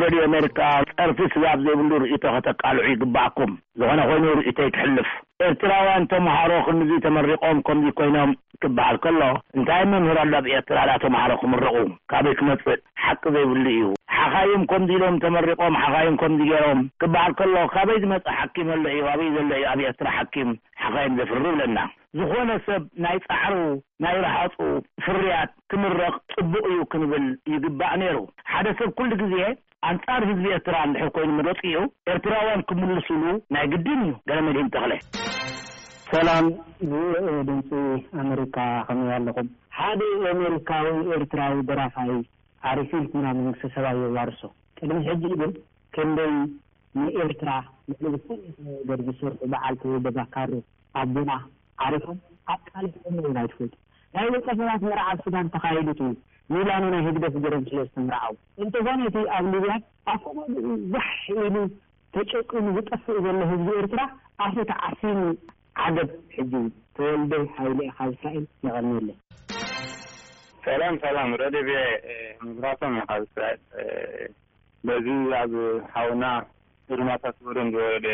ሬድዮ ኣሜሪካ ጸርፊ ስጋብ ዘይብሉ ርእይቶ ከተቃልዑ ይግባኣኩም ዝኮነ ኮይኑ ርእይቶይ ክሕልፍ ኤርትራውያን ተማሃሮ ክንድዚ ተመሪቆም ከምዚ ኮይኖም ክባሃል ከሎ እንታይ መምህር ኣሎ ኣብ ኤርትራ ዳኣ ተማሃሮ ክምረቁ ካበይ ክመጽእ ሓቂ ዘይብሉ እዩ ሓኻይም ከምዚ ኢሎም ተመሪቆም ሓኻይም ከምዚ ጌሮም ክባሃል ከሎ ካበይ ዝመጸ ሓኪም ኣሎ እዩ ኣበይ ዘሎ እዩ ኣብ ኤርትራ ሓኪም ሓኻይም ዘፍሪ ብለና ዝኾነ ሰብ ናይ ጻዕሩ ናይ ራሃጹ ፍርያት ክምረቕ ጽቡቕ እዩ ክንብል ይግባእ ነይሩ። ሓደ ሰብ ኩሉ ግዜ ኣንጻር ህዝቢ ኤርትራ እንድሕር ኮይኑ መረጺኡ ኤርትራውያን ክምልሱሉ ናይ ግድን እዩ። ገረመድሂን ተኽለ። ሰላም ቪኦኤ ድምጺ ኣመሪካ ከመይ ኣለኹም። ሓደ ኤመሪካዊ ኤርትራዊ ደራፋይ ዓሪፉ ኢልኩምና መንግስተ ሰማይ የዋርሶ ቅድሚ ሕጂ ግን ክንደይ ንኤርትራ ልዕሊ ዝኮነ ነገር ዝሰርሑ በዓል ተወልደ ባካሮ ኣቦና ዓሪፎም ኣብ ቃልሲ ኮነ ውን ኣይትፈልጡ ናይ ውልቀ ሰባት መርዓ ኣብ ሱዳን ተካይዱ ትብል ሚላኖ ናይ ህግደፍ ገሮም ስለ ዝተመርዓው እንተኮነ እቲ ኣብ ሊብያ ኣብ ፎቆድኡ ዛሕ ኢሉ ተጨቂኑ ዝጠፍእ ዘሎ ህዝቢ ኤርትራ ኣፉ ተዓፊኑ ዓገብ ሕጂ ውን ተወልደ ሃይለ ካብ እስራኤል የቀንየለይ። ሰላም ሰላም ረድዮ ቪኦኤ መብራቶም እየ ካብ እስራኤል። በዚ ኣብ ሓውና ግርማ ታስቦሪን ዝወረደ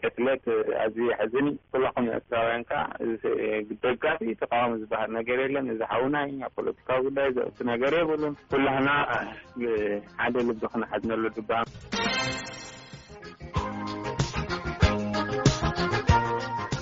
ቅትለት ኣዝዩ የሕዝን እዩ። ኩላኹም ኤርትራውያን ከኣ ደጋፊ ተቃዋሚ ዝበሃል ነገር የለን። እዚ ሓውና እዩ ኣብ ፖለቲካዊ ጉዳይ ዘእቱ ነገር የብሉን። ኩላህና ብሓደ ልቢ ክንሓዝነሉ ድግም።